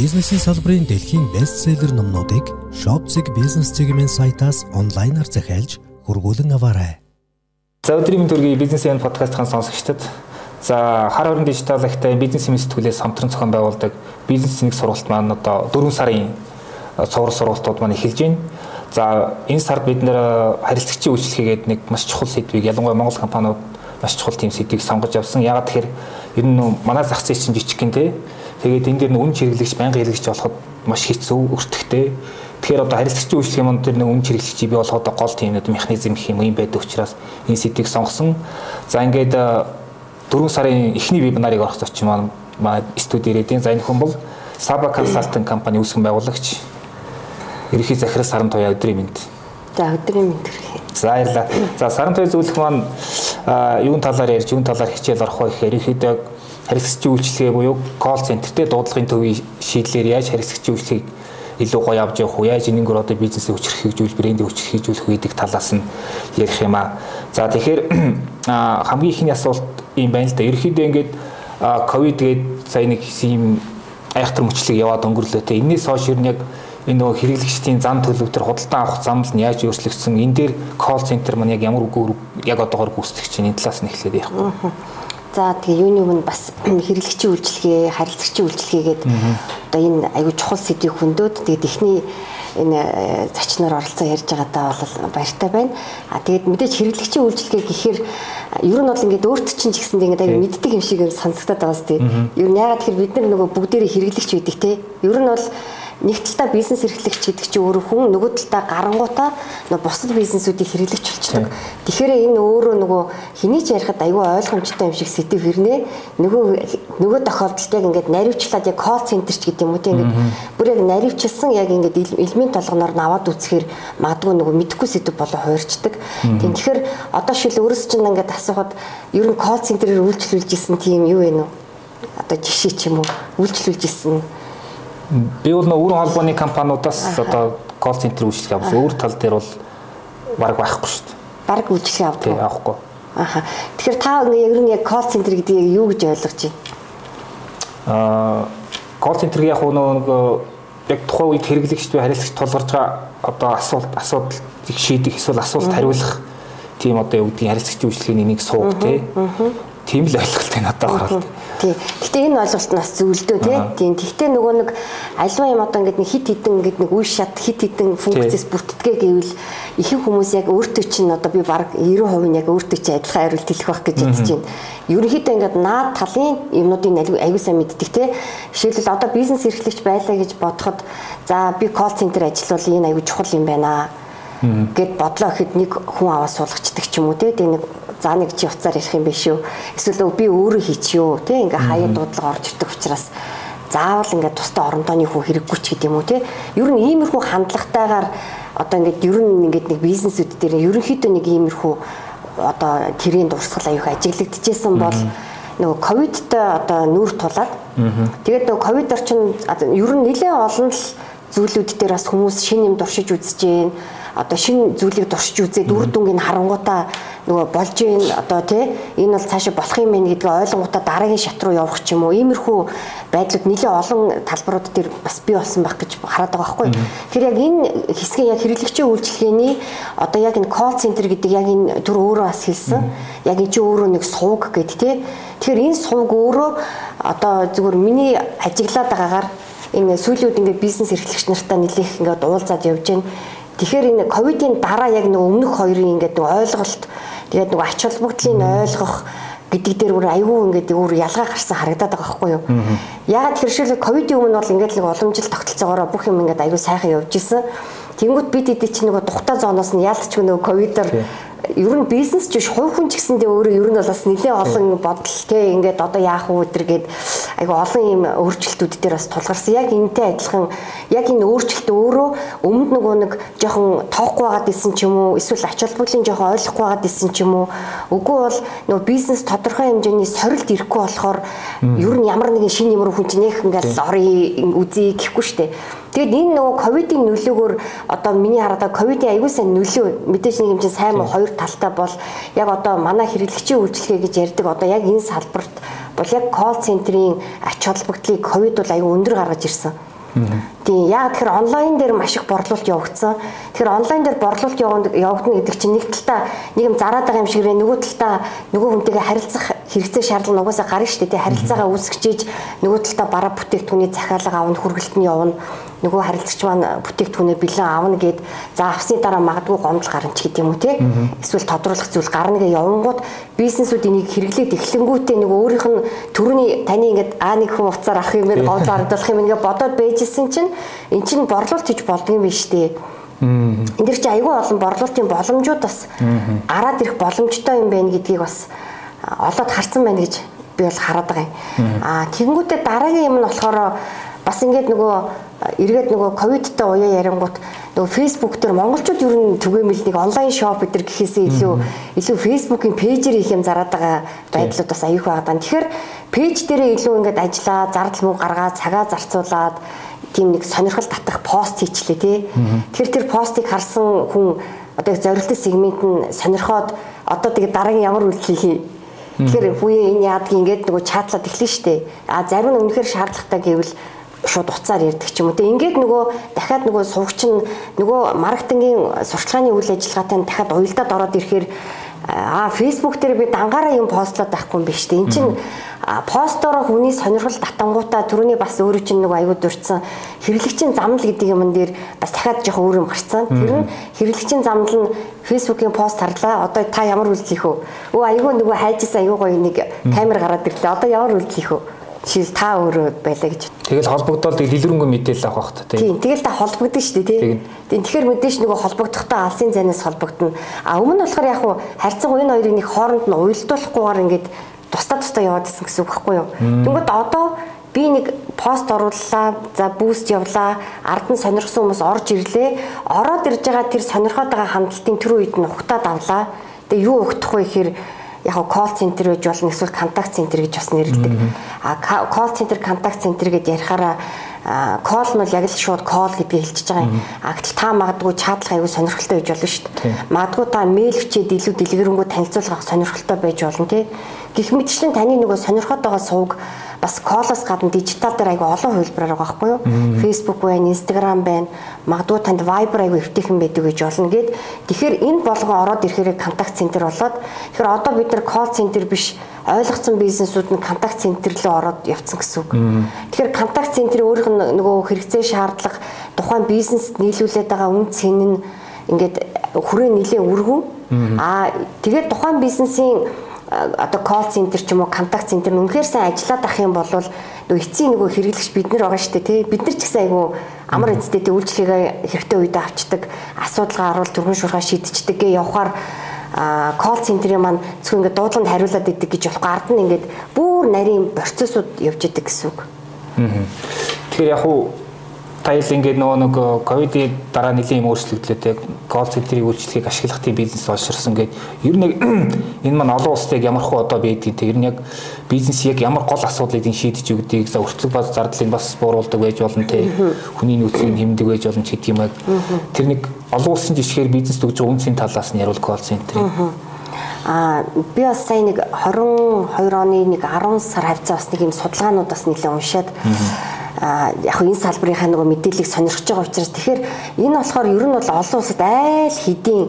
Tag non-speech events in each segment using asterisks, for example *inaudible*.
Бизнесийн салбарын дэлхийн бестселлер номнуудыг Shopzig бизнес цэгийн сайтаас онлайнаар захиалж хургуулan аваарай. За өдрийн төргийн бизнесийн подкастын сонсогчдод за хар хорон дижитал ахтай бизнес юм сэтгүүлээс хамтран зохион байгуулдаг бизнес нэг сургалт маань одоо 4 сарын цуврал сургалтууд маань эхэлж байна. За энэ сард бид нэр харилцагчийн үйлчлэгээгээд нэг маш чухал сэдвийг ялангуяа Монгол компаниуд маш чухал тийм сэдвийг сонгож авсан. Ягаад тэгэхээр ер нь манай зах зээл чинь жижиг гин те. Тэгээд энэ дээр нэг үн хэрэглэгч, байнгын хэрэглэгч болоход маш хэцүү, өртөгтэй. Тэгэхээр одоо харилцагчийн үйлчлэгийн манд дээр нэг үн хэрэглэгчийг бий болгоход гол тийм нэг механизм гэх юм юм байдаг учраас энэ сэдвийг сонгосон. За ингээд 4 сарын эхний вебинарыг орох зочин маань студи ирээдийн. За энэ хүн бол Saba Consulting компани үүсгэн байгуулагч ерөнхий захирал Саран Туяа өдрийн мэнд. За өдрийн мэнд хүргэе. За баярлалаа. За Саран Туяа зөвлөх маань юун талаар ярьж, юун талаар хичээл орох вэ гэхээр ерөнхийдөө харилцагчийн үйлчлэгээ буюу колл центртэй дуудлагын төвийн шийдлэр яаж харилцагчийн үйлчлэгийг илүү гоё авч явах уу яаж энэгээр одоо бизнесээ хүчрхэгжүүл брендийг хүчрхэгжүүлэх үү гэдэг талаас нь ярих юм аа. За тэгэхээр *clears throat* хамгийн ихний асуулт юм байна л да. Ерөнхийдөө ингээд ковид гээд сая нэг юм айхтар мөчлөг яваад өнгөрлөө те. Энээс хойш ер нь яг энэ нөгөө хэрэглэгчдийн зам төлөв төр худалдан авах зам нь яаж өөрчлөгдсөн энэ дээр колл центр маань яг ямар үгээр яг одоогоор гүйцэтгэж чинь энэ талаас нь эхлээд ярих. За тэгээ юуны өмнө бас *clears throat* хэрэглэгчийн үйлчлэгээ, харилцагчийн үйлчлэгээгээд одоо энэ аюу чухал сэдвийг хөндөд тэгээд эхний энэ зочноор оролцоо ярьж байгаадаа бол баяртай байна. А тэгээд мэдээж хэрэглэгчийн үйлчлэгээ гэхээр ер нь бол ингээд өөрт чинь ч гэсэндээ ингээд аюу мэддэг юм шиг сонсогдоод байгаа сте. Ер нь ягаад тэгэхээр бид нар нөгөө бүгдээрээ хэрэглэгч байдаг те. Ер нь бол нэг талдаа бизнес эрхлэгч гэдэг чинь өөрөө хүн нөгөө талдаа гарангуудаа нөгөө бусад бизнесүүдийг хэрэглэгч болчдөг. Тэгэхээр энэ өөрөө нөгөө хэний ч ярихад аюу ойлгомжтой юм шиг сэтгэв хэрнээ нөгөө нөгөө тохиолдолд яг ингээд наривчлаад яг колл центрч гэдэг юм уу тийм ингээд бүр яг наривчилсан яг ингээд элемент толгоноор наваад үцхээр магадгүй нөгөө мэдхгүй сэдв болоо хуурчдаг. Тийм тэгэхээр одоо шил өөрөөс чинь ингээд асуухад ер нь колл центрээр үйлчлүүлж исэн тийм юу вэ нүү? Одоо жишээ ч юм уу үйлчлүүлж исэн Би бол нөө өрн холбооны компаниудаас одоо колл центр үйлчлэг авсан. Өөр тал дээр бол баг байхгүй шүү дээ. Баг үйлчлэг авдаг. Тий, авахгүй. Аха. Тэгэхээр та яг нь яг колл центр гэдгийг юу гэж ойлгож байна? Аа, колл центр яг нөгөө яг тухайн үед хэрэглэгчд буй харилцагч тулгарч байгаа одоо асуулт асуудлыг шийдэх эсвэл асуулт хариулах тийм одоо юу гэдгийг харилцагчийн үйлчлэгийн нэг сууг тий. Тийм л ойлголттой надад гараад. Тий. Гэтэ энэ ойлголт нас зөвлөдөө тий. Тийм. Тэгтээ нөгөө нэг альва юм одоо ингээд нэг хит хитэн ингээд нэг үе шат хит хитэн функцэс бүртгэдэг гэвэл ихэнх хүмүүс яг өөртөө чинь одоо би баг 90% нь яг өөртөө чинь адилхан хариулт хэлэх байх гэж бодож байна. Ерөнхийдөө ингээд наад талын юмнуудыг аягүй сайн мэддэг тий. Жишээлбэл одоо бизнес эрхлэгч байлаа гэж бодоход за би колл центр ажиллавал энэ аягүй чухал юм байна гэд бодлоо гэхэд нэг хүн аваа суулгачдаг ч юм уу тий. Тэгээ нэг за нэг чи уцаар ирэх юм биш үү? Эсвэл би өөрөө хийчихё те ингээ хаяа дуудлага орж ирдэг учраас заавал ингээ тустай орондооны хүн хэрэггүй ч гэдэм үү те. Ер нь иймэрхүү хандлагатайгаар одоо ингээд ер нь ингээд нэг бизнесүүд дээр ерөнхийдөө нэг иймэрхүү одоо тэрийн дурсгал аюух ажиглагдчихсэн бол нөгөө ковидтай одоо нүүр тулаад тэгээд нөгөө ковид орчин ер нь нэлээд олон л зүйлүүд дээр бас хүмүүс шин юм дуршиж үзэж гин одоо шин зүйлийг дуршиж үзээд үр дүнгийн харангуудаа нөгөө болж гин одоо тий энэ бол цаашаа болох юм байна гэдгийг ойлгонгуудаа дараагийн шат руу явах ч юм уу иймэрхүү байдлууд нэлээд олон талбарууд дээр бас бий болсон байх гэж хараад байгаа байхгүй. Тэгэхээр яг энэ хэсгийн яг хэрэглэгчийн үйлчилгээний одоо яг энэ колл центр гэдэг яг энэ төр өөрөө бас хэлсэн. Яг энэ чи өөрөө нэг сувг гэд тий. Тэгэхээр энэ сувг өөрөө одоо зүгээр миний ажиглаад байгаагаар энэ сүүлийн үед ингээд бизнес эрхлэгч нартай нэлээх ингээд уулзаад явж байна Тэгэхээр энэ ковидын дараа яг нэг өмнөх хоёрын ингээд нэг ойлголт тэгээд нэг ач холбогдлыг ойлгох гэдэг дээр бүр айгүй ингээд өөр ялгаа гарсан харагдаад байгаа байхгүй юу. Яагаад тэршэл ковидын өмнө бол ингээд л олон жил тогтолцоогоор бүх юм ингээд айгүй сайхан явж исэн. Тэнгүүд бид эдээ чинь нөгөө тухтай зооноос нь яалтч нөгөө ковидоор ер нь бизнес ч биш хувь хүн ч гэсэндээ өөрөө ер нь бол бас нэлээд олон бодол те ингээд одоо яах вэ өдр гээд айгу олон юм өөрчлөлтүүд дээр бас тулгарсан. Яг энэтэй адилхан яг энэ өөрчлөлт өөрөө өмнө нөгөө нэг жоохон тоохгүй байгаад исэн ч юм уу эсвэл ач холбогдлын жоохон ойлгохгүй байгаад исэн ч юм уу үгүй бол нөгөө бизнес тодорхой хэмжээний сорилт ирэхгүй болохоор ер нь ямар нэгэн шин юм хүн чинь яг ингээд орё үзье гэхгүй штэ. Тэгэд энэ нөгөө ковидын нөлөөгөөр одоо миний хараад ковидын аягүй сайн нөлөө мэдээж нэг юм чинь сайн муу хоёр талтай бол яг одоо манай хэрэглэгчийн үйлчлэгээ гэж ярьдаг одоо яг энэ салбарт бол яг колл центрийн ач холбогдлыг ковид бол аягүй өндөр гаргаж ирсэн. Тийм яг тэгэхээр онлайн дээр маш их борлуулалт явагдсан. Тэгэхээр онлайн дээр борлуулалт явагдана гэдэг чинь нэг талдаа нэг юм зараад байгаа юм шигрээ нөгөө талдаа нөгөө хүнтэйгээ харилцах хэрэгцээ шаардлага угаасаа гарна шүү дээ. Харилцаагаа үүсгэж нөгөө талдаа бараа бүтээгдэхүүний захиалга авна, хүргэлт нь явна нөгөө харилцагч маань бүтээгдэхүүнээ бэлэн аавна гэд за авсны дараа магадгүй гомдол гарна ч гэдэг юм уу те эсвэл тодруулах зүйл гарна гэ явангууд бизнесүүд энийг хэрэглээд эхлэнгүүтээ нөгөө өөрийнх нь төрөний таны ингээд аа нэг хүн уцаар авах юмээр гомдол харагдах юм ингээд бодоод байжсэн чинь эн чинь борлуулалт хийж болдго юм биш үү Энд дэр чи айгүй олон борлуулалтын боломжууд бас гараад ирэх боломжтой юм байна гэдгийг бас олоод харсан байна гэж би бол хараад байгаа юм. Аа тэгэнгүүтээ дараагийн юм нь болохоор бас ингээд нөгөө эргээд нөгөө ковидтай уяа ярингууд нөгөө Facebook дээр монголчууд ер нь түгээмэл нэг онлайн шоп өдр гэхээсээ илүү илүү фейсбુકийн пэйжээр их юм зараад байгаа байдлууд бас аюух байгаа. Тэгэхээр пэйж дээрээ илүү ингээд ажиллаа, зардал мөнгө гаргаад цагаа зарцуулаад тийм нэг сонирхол татах пост хийчлээ тий. Тэгэхээр тэр постыг харсан хүн одоо зорилттой сегмент нь сонирхоод одоо тэгээ дараагийн ямар үйлдэл хийх Тэгэхээр хүүе энэ яадаг ингээд нөгөө чатлаад эхлэн штэ. А зарим нь үнэхээр шаардлагатай гэвэл шууд уцаар ярьдаг ч юм уу. Тэгээ ингээд нөгөө дахиад нөгөө сувгч нь нөгөө маркетингийн сурчлагын үйл ажиллагаатай дахиад уялдаад ороод ирэхээр аа фейсбુક дээр би дангаараа юм постлоод байхгүй юм биш үү. Энд чинь постороо хүний сонирхол татангуудаа түрүүний бас өөрөө чинь нэг аягүй дурдсан хэрэглэгчийн замнал гэдэг юм дээр бас дахиад жоох өөр юм гарцсан. Тэр нь хэрэглэгчийн замнал нь фейсбુકийн пост харлаа. Одоо та ямар үйлдэл хийх вэ? Өө аягүй нөгөө хайжсан аягүй гоё нэг камер гараад ирлээ. Одоо ямар үйлдэл хийх вэ? Жишээл та өөрөө байлаа гэж. Тэгэл холбогдоод дэлгэрэнгүй мэдээлэл авах хэрэгтэй тийм. Тэгэл та холбогдсон шүү дээ тийм. Тийм тэгэхээр мэдээж нөгөө холбогдохдоо алсын зайнаас холбогдно. А өмнө нь болохоор яг хуу харьцан энэ хоёрыг нэг хооронд нь уялдуулахгүйгээр ингээд тусдаа тусдаа яваад исэн гэсэн үг байхгүй юу? Тэнгүүд одоо би нэг пост орууллаа, за буст явлаа, ард нь сонирхсан хүмүүс орж ирлээ. Ороод ирж байгаа тэр сонирхоод байгаа хандлтын тэр үед нь ухтаад авлаа. Тэгээ юу ухтах вэ гэхээр яг кол центр гэж болно эсвэл контакт центр гэж бас нэрлэдэг. А кол центр контакт центр гэдээ ярихаараа кол нь бол яг л шууд кол гэдгийг хэлчихэж байгаа юм. А гэтэл та магадгүй чатлах аягүй сонирхолтой байж болно шүү дээ. Магадгүй та мэйл бичээд илүү дэлгэрэнгүй танилцуулах сонирхолтой байж болно тий. Гэх мэтчлэн таны нөгөө сонирхоод байгаа сувг бас колоос гадна дижитал дээр айгүй олон хувилбараар байгаа байхгүй юу? Facebook байна, Instagram байна. Магадгүй танд Viber айгүй эвтэйхэн байдаг гэж болно гэд. Тэгэхээр энэ болгон ороод ирэхээр контакт центр болоод тэгэхээр одоо бид нар call center биш ойлгоцсон бизнесүүд нь контакт центр рүү ороод явцсан гэсэн үг. Тэгэхээр контакт центрийн өөрийнх нь нөгөө хэрэгцээ шаардлага тухайн бизнест нийлүүлээд байгаа үн цэн нь ингээд хүрээ нилээ өргөн. Аа тэгээд тухайн бизнесийн одоо call center ч юм уу контакт центр нь үнэхээр сайн ажиллаад ах юм бол нөгөө эцсийн нөгөө хэрэглэгч бид нар байгаа шүү дээ тий. Бид нар ч гэсэн айгүй амар эцтэй тий үйлчлэгээ хэрэгтэй үедээ авчдаг асуудалгаа харуул түргэн шуурхаа шийдчихдэг гээ явхаар а call центрийн маань зөвхөн ингээд дуудланд хариулаад идэг гэж болохгүй. Ард нь ингээд бүр нарийн процессууд явж идэг гэсэн үг. Тэгэхээр яг уу таял ингээд нөгөө нэг ковидын дараа нэлийн юм өөрчлөгдлөө те кол центрийг үйлчлэгийг ашиглах тийм бизнес олширсан гэд. Ер нь *clears throat* энэ маань олон улсад ямар хөө одоо байдгийг те ер нь яг бизнес яг ямар гол асуудлыг шийдэж өгдгийг за өртөг баз зардлыг бас бууруулдаг байж болно те. Хүний нөөцийг хэмдэг байж болно ч гэдэг юм аа тэр нэг олон улсын жишгээр бизнес төгж үнцийн талаас нь яруул кол центрийг А би бас сайн нэг 22 оны нэг 10 сар хавцаа бас нэг юм судалгаанууд бас нэлээд уншаад яг энэ салбарынхаа нөгөө мэдээллийг сонирхож байгаа учраас тэгэхээр энэ болохоор ер нь бол олон улсад айл хэдийн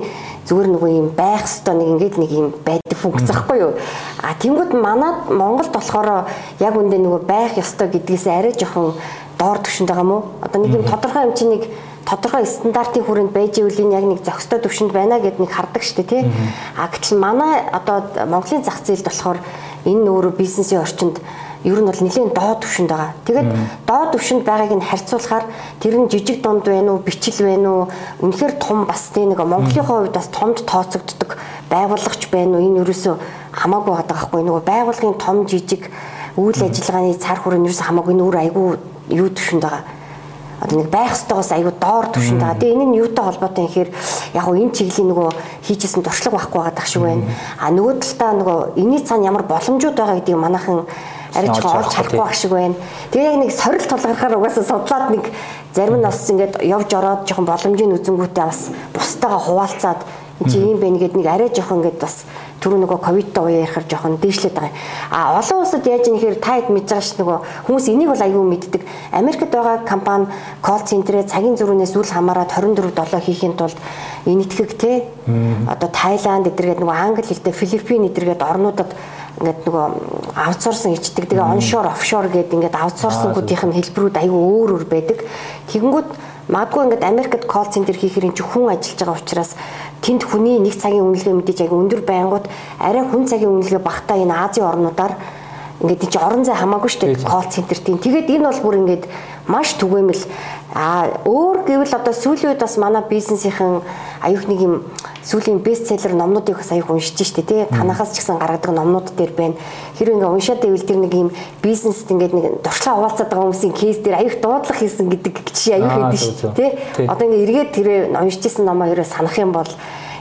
зүгээр нөгөө юм байх хэвээр нэг ингээд нэг юм байдаг функц захгүй юу. А тэнгууд манад Монголд болохоор яг үндэ нөгөө байх ёстой гэдгээс арай жоохон доор төвшөнд байгаа мó. Одоо нэг юм тодорхой юм чинь нэг тодорхой стандартын хүрээнд байж ивэл энэ яг нэг зохистой төвшөнд байна гэд нэг хардаг штэ тий. А гэтэл манай одоо Монголын зах зээлд болохоор энэ өөрөө бизнесийн орчинд ер нь бол нэлийн доод түвшинд байгаа. Тэгээд доод түвшинд байгааг нь харьцуулахаар тэр нь жижиг дунд байна уу, бичил байна уу, үнэхээр том бас тийм нэг Монголын хувьд бас томд тооцогддог байгууллагч байна уу? Энэ ерөөсөө хамаагүй байгаа байхгүй нөгөө байгууллагын том жижиг үйл ажиллагааны цар хүрээ нь ерөөсөө хамаагүй нүүр айгүй юу түвшинд байгаа одоо нэг байх ёстойгоос аюу доор төвшөнд байгаа. Тэгээ энэ нь юутай холбоотой юм гэхээр яг уу энэ чиглэлийн нөгөө хийжсэн туршлага байхгүй байгаа дах шиг байна. А нөгөө талдаа нөгөө энэний цаана ямар боломжууд байгаа гэдгийг манайхан арай ч олж чадахгүй байх шиг байна. Тэгээ яг нэг сорил тулгархаар угаасаа судлаад нэг зарим нь бас ингээд явж ороод жоохон боломжийн үзэнгүүтээ бас бусдаагаа хуваалцаад Чи ийм байна гэд нэг арай жоохон ингээд бас түр нөгөө ковидтой үеэр ярихаар жоохон дээшлээд байгаа. А олон улсад яаж юм хэрэг та хэд мэдж байгаа ш нөгөө хүмүүс энийг бол аюу мэддэг. Америкт байгаа компани колл центрээ цагийн зөрүүнээс үл хамааран 24 7 хийхин тулд энэтхэг те одоо Тайланд эдэргээд нөгөө англи хэлтэй Филиппин эдэргээд орнуудад ингээд нөгөө аутсорсон ичдэг. Тэгээ оншор, офшор гэдэг ингээд аутсорсингуудынх нь хэлбэрүүд аюу өөр өөр байдаг. Тэгэнгүүт магадгүй ингээд Америкт колл центр хийхээр эн чинь хүн ажиллаж байгаа учраас тэнд хүний нэг цагийн үнэлгээ мэдээж аяг өндөр байнгут арай хүн цагийн үнэлгээ багтаа энэ Азийн орнуудаар ингээд чи орон зай хамаагүй шүү дээ колл центр тийм. Тэгээд энэ бол бүр ингээд маш түгээмэл а өөр гэвэл одоо сүүлийн үед бас манай бизнесийнхэн аюух нэг юм сүүлийн бестселлер номнуудыг бас аюух уншиж штэ тий. Танахаас ч гэсэн гаргадаг номнууд дээр байна. Хэрэг ингээ уншаад ивэл тэр нэг юм бизнест ингээд нэг туршлага хуваалцаад байгаа хүмүүсийн кейс дээр аюух дуудлага хийсэн гэдэг жишээ аюух байдаг шүү тий. Одоо ингээ эргээд тэр уншижсэн номоо ерөө санах юм бол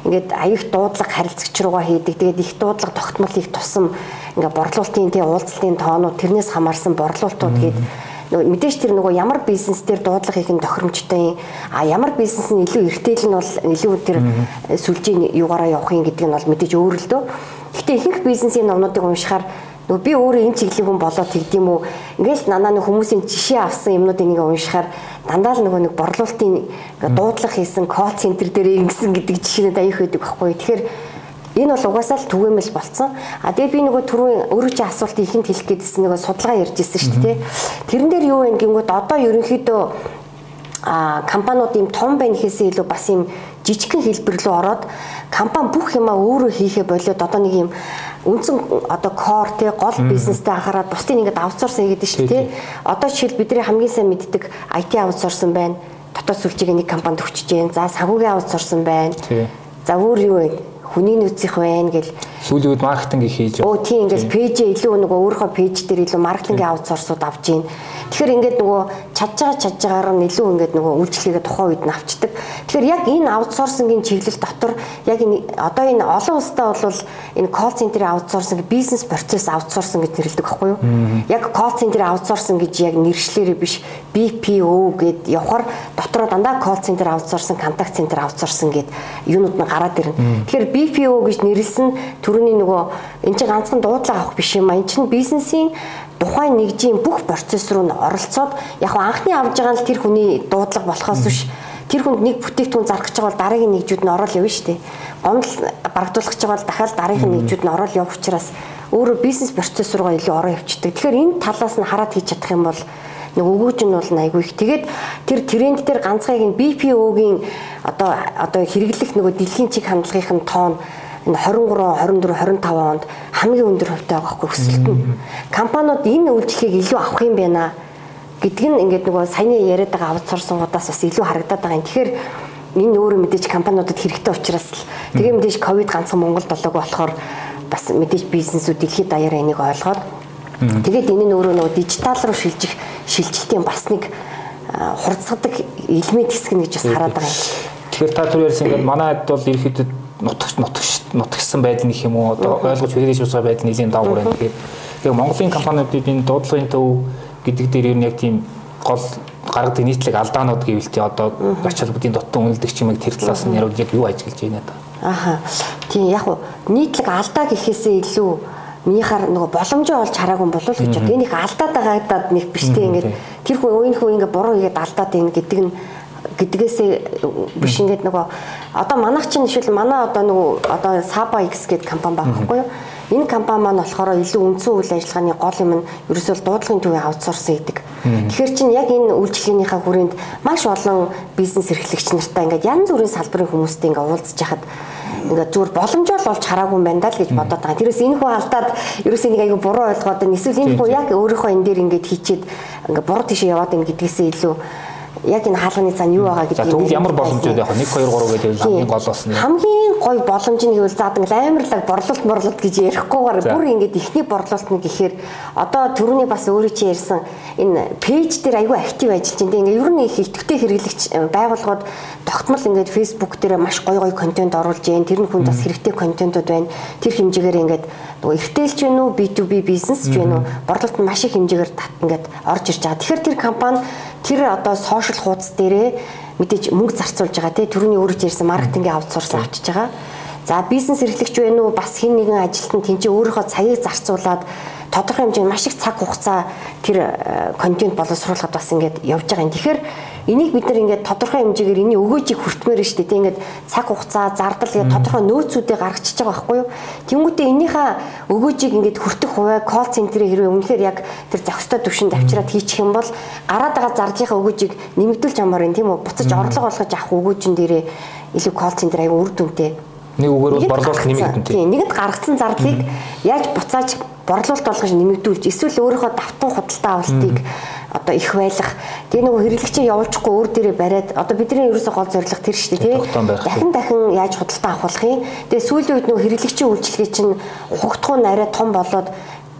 ингээд аюух дуудлага харилцагч руугаа хийдэг. Тэгээд их дуудлага тогтмол их тусам ингээ борлуулалтын тий уулзалтын тоонууд тэрнээс хамаарсан борлуулалтууд гэдэг нөгөө мэдээж тэр нөгөө ямар бизнес дээр дуудлага хийх нь тохиромжтой а ямар бизнес нь илүү эртэл нь бол илүү тэр сүлжээ югаараа явах юм гэдэг нь бол мэдээж өөр л дөө. Гэхдээ ихэнх бизнесийн номнуудыг уншихаар нөгөө би өөрөө энэ чиглэлийн хүн болоод тэгдэм үү ингээл нанаа нэг хүмүүсийн жишээ авсан юмнуудыг нэг уншихаар дандаа л нөгөө нэг борлуулалтын дуудлага хийсэн кол центр дээр ингэсэн гэдэг жишээнүүд аяах байдаг байхгүй. Тэгэхээр Энэ бол угаасаа л түгээмэл болцсон. А тэгээ би нөгөө түрүүн өөрөө чи асуултыг ихэнд хэлэх гэдсэн нөгөө судалгаа ярьж ирсэн шүү дээ. Тэрэн дээр юу вэ гингүүд одоо ерөнхийдөө а компаниуд юм том байна гэхээсээ илүү бас юм жижигхэн хэлбэр рүү ороод компани бүх юмаа өөрөө хийхэ болоод одоо нэг юм үндсэн одоо core тий гол бизнестэй анхаарал бусдыг ингээд аутсорс хийгээд шүү дээ. Одоо жишээл бидний хамгийн сайн мэддэг IT аутсорсон байна. Дотоод сүлжээг нэг компанид өгчөж जैन. За санхүүгийн аутсорсон байна. За өөр юу вэ? Хүний нөөцийнх байна гэл сүүлийн үед маркетинг их хийж байгаа. Оо тийм ингээл пэйжээ илүү нөгөө өөрийнхөө пэйж дээр илүү маркетингийн аутсорсууд авч гин. Тэгэхээр ингээд нөгөө чадж байгаа чадж байгаагаар нь илүү ингээд нөгөө үйлчлэгээ тухайн үед нь авчдаг. Тэгэхээр яг энэ аутсорсингийн чиглэл дотор яг энэ одоо энэ олон улстай бол энэ колл центрийн аутсорсинг бизнес процесс аутсорсинг гэж нэрлэдэг байхгүй юу? Яг колл центрийн аутсорсинг гэж яг нэршлэрээ биш BPO гэд явахаар дотроо дандаа колл центр аутсорсинг, контакт центр аутсорсинг гэд юунууд нь гараад ирнэ. Тэгэхээр BPO гэж нэрлсэн төрөний нөгөө эн чинь ганцхан дуудлага авах биш юм а. Эн чинь бизнесийн тухайн нэгжийн бүх процесс руу н оролцоод яг анхны авж байгаа нь тэр хүний дуудлага болохоос биш тэр хүнд нэг бүтээгдэхүүн зарах гэж байгаа бол дараагийн нэгжүүд нь ороод явна шүү дээ. Гомдол барагдуулах гэж байгаа бол дахиад дараагийн нэгжүүд нь ороод явах учраас өөрөө бизнес процесс руугаа илүү ороо явчихдаг. Тэгэхээр энэ талаас нь хараад хийж чадах юм бол нэг өгөөж нь бол айгүй их. Тэгээд тэр тренд дээр ганцхан BPO-гийн одоо одоо хэрэглэх нөгөө дэлхийн чиг хандлагын тоон энэ 23, 24, 25 онд хамгийн өндөр хувьтай байгаа хгүй өсөлт нь. Компаниуд энэ үйлчлэгийг илүү авах юм байна гэдг нь ингээд нөгөө саяны яриад байгаа аутсорсингуудаас бас илүү харагдаад байгаа юм. Тэгэхээр энэ өөрөө мэдээж компаниудад хэрэгтэй учраас л тэгээ мэдээж ковид ганцхан Монголд болоогүй болохоор бас мэдээж бизнесүүд дэлхийд даяараа энийг ойлгоод тэгээд энэ нь өөрөө нөгөө дижитал руу шилжих шилжилтийн бас нэг хурцгадаг элемент хэсэг нь гэж бас хараад байгаа юм. Тэгэхээр та түр ярьсан ингээд манайд бол ерөөхдөө нутагч нутагч нутагчсан байдал нэг юм уу одоо ойлгож хэрэгжиж байгаа байдал нэлийн даавар байна. Тэгэхээр тэгээ Монголын компаниудын энэ дуудлагын төв гэдэг дээр ер нь яг тийм гол гаргадаг нийтлэг алдаанууд гэвэл тий одоо ач холбогдын дотн үнэлдэг ч юм яг тэр талаас нь яг юу ажиглаж байна да. Аха. Тийм яг уу нийтлэг алдаа гэхээсээ илүү минийхаар нөгөө боломжоо олж хараагүй болов уу гэж бод. Энэ их алдаад байгаадад нэг биштэй ингээд тэр хүн өөрийнхөө ингээд буруу хийгээд алдаад байна гэдэг нь гэдгээсээ биш ингээд нөгөө одоо манайх чинь жишээл манай одоо нөгөө одоо Saba X гэдэг компани байгаа байхгүй юу? Энэ компани маань болохоор илүү үндсэн үйл ажиллагааны гол юм нь ерөөсөө дуудлагын төвийн аутсорс хийдэг. Тэгэхээр чинь яг энэ үйлчлэгийнхаа хүрээнд маш олон бизнес эрхлэгч нартай ингээд янз бүрийн салбарын хүмүүстэй ингээд уулзж яхад ингээд зүгээр боломжоо л олж хараагүй юм байна даа л гэж бодоод байгаа. Тэрээс энэ хүн алдаад ерөөсөө нэг аягүй буруу ойлгоод байна. Эсвэл энэ хүн яг өөрийнхөө энэ дээр ингээд хийчихэд ингээд буруу тийшээ яваад байна гэдгээсээ илүү яг энэ хаалганы зан юу байгаа гэдгийг. За тэгвэл ямар боломжууд яах вэ? 1 2 3 гэдэг нь хамгийн гол болсон. Хамгийн гой боломж нь гэвэл заадаг амарлаг борлуулалт морлолт гэж ярихгүйгээр бүр ингэж ихний борлуулалт нь гэхээр одоо төрөний бас өөрөө чи ярьсан энэ пэйж дээр айгүй актив ажиллаж байна. Ингээ ер нь их идэвхтэй хэрэглэгч байгууллагууд тогтмол ингээд Facebook дээр маш гой гой контент оруулж байна. Тэр нь хүн бас хэрэгтэй контентууд байна. Тэр хэмжээгээр ингээд нөгөө эртэлж байна уу B2B бизнес ч байна уу борлуулалт маш их хэмжээгээр ингээд орж ирж байгаа. Тэгэхээр тэр компани тэр одоо сошиал хуудас дээрээ мэдээж мөнгө зарцуулж байгаа тий түрүүний өөрөө ярьсан маркетингийн аутсорс авчиж байгаа. За бизнес эрхлэгч байна уу бас хин нэгэн ажилтан тэнцээ өөрийнхөө цагийг зарцуулаад тодорхой хэмжээнд маш их цаг хугацаа тэр контент боловсруулахад бас ингээд явж байгаа юм. Тэгэхээр энийг бид нар ингээд тодорхой хэмжээгээр энийг өгөөжийг хүртмээр шүү дээ. Тэ ингээд цаг хугацаа зардал гэдэг тодорхой нөөцүүдийг гаргачихж байгаа байхгүй юу? Тэнгүүтээ энийхээ өгөөжийг ингээд хүртэх хуваа колл центрийн хэрвээ үнэхээр яг тэр зохистой төвшөнд авчираад хийчих юм бол гараад байгаа зардлынхаа өгөөжийг нэмэгдүүлж амаар юм тийм үү? Буцаж орлого олгож авах өгөөжн дээрээ илүү колл центр аяга үр дүнтэй Нэг үгээр бол борлуулалт нэмэгдэн тийм. Нэгэнд гаргацсан зардлыг яаж буцааж борлуулалт болгож нэмэгдүүлж эсвэл өөрийнхөө давтан худалдаа авалтыг одоо их байлах. Тэгээ нөгөө хэрэглэгчээ явуулчихгүй өөр дээрээ бариад одоо бидний ерөөсөө гол зорилго тэр шүү дээ тийм. Дахин дахин яаж худалдаа авах юм. Тэгээ сүүлийн үед нөгөө хэрэглэгчийн үйлчлэгээ чинь хугтгуун арай том болоод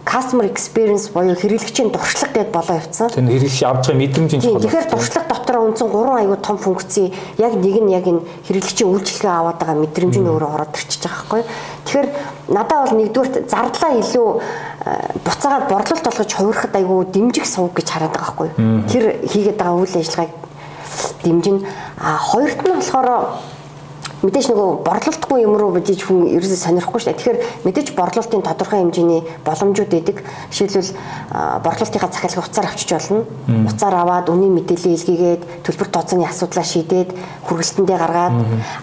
customer experience буюу хэрэглэгчийн дуршлаг гэдээ болоо явцсан. Тэр хэрэглэгч авч байгаа мэдрэмж нь чухал. Тэгэхээр дуршлаг дотор үндсэн 3 аягүй том функцийн яг нэг нь яг энэ хэрэглэгчийн үйлчлэгээ аваад байгаа мэдрэмж нь өөрөө ороод ирчихэж байгаа байхгүй. Тэгэхээр надад бол нэгдүгээр зардлаа илүү э, буцаагаад борлуулалт болгож хувирахад аягүй дэмжих сувг гэж хараад байгаа байхгүй. Тэр хийгээд байгаа үйл ажиллагааг дэмжин. А хоёрт нь болохоор мэдээж нөгөө борлуулалтгүй юм руу бодиж хүн ерөөсөө сонирхгүй шүү дээ. Тэгэхээр мэдээж борлуулалтын тодорхой хэмжээний боломжууд өгдөг. Жишээлбэл борлуулалтынхаа захиалгыг уцаар авчиж болно. Уцаар аваад үнийн мэдээлэл илгээгээд төлбөр тооцооны асуудлаа шийдээд хүргэлтэндээ гаргаад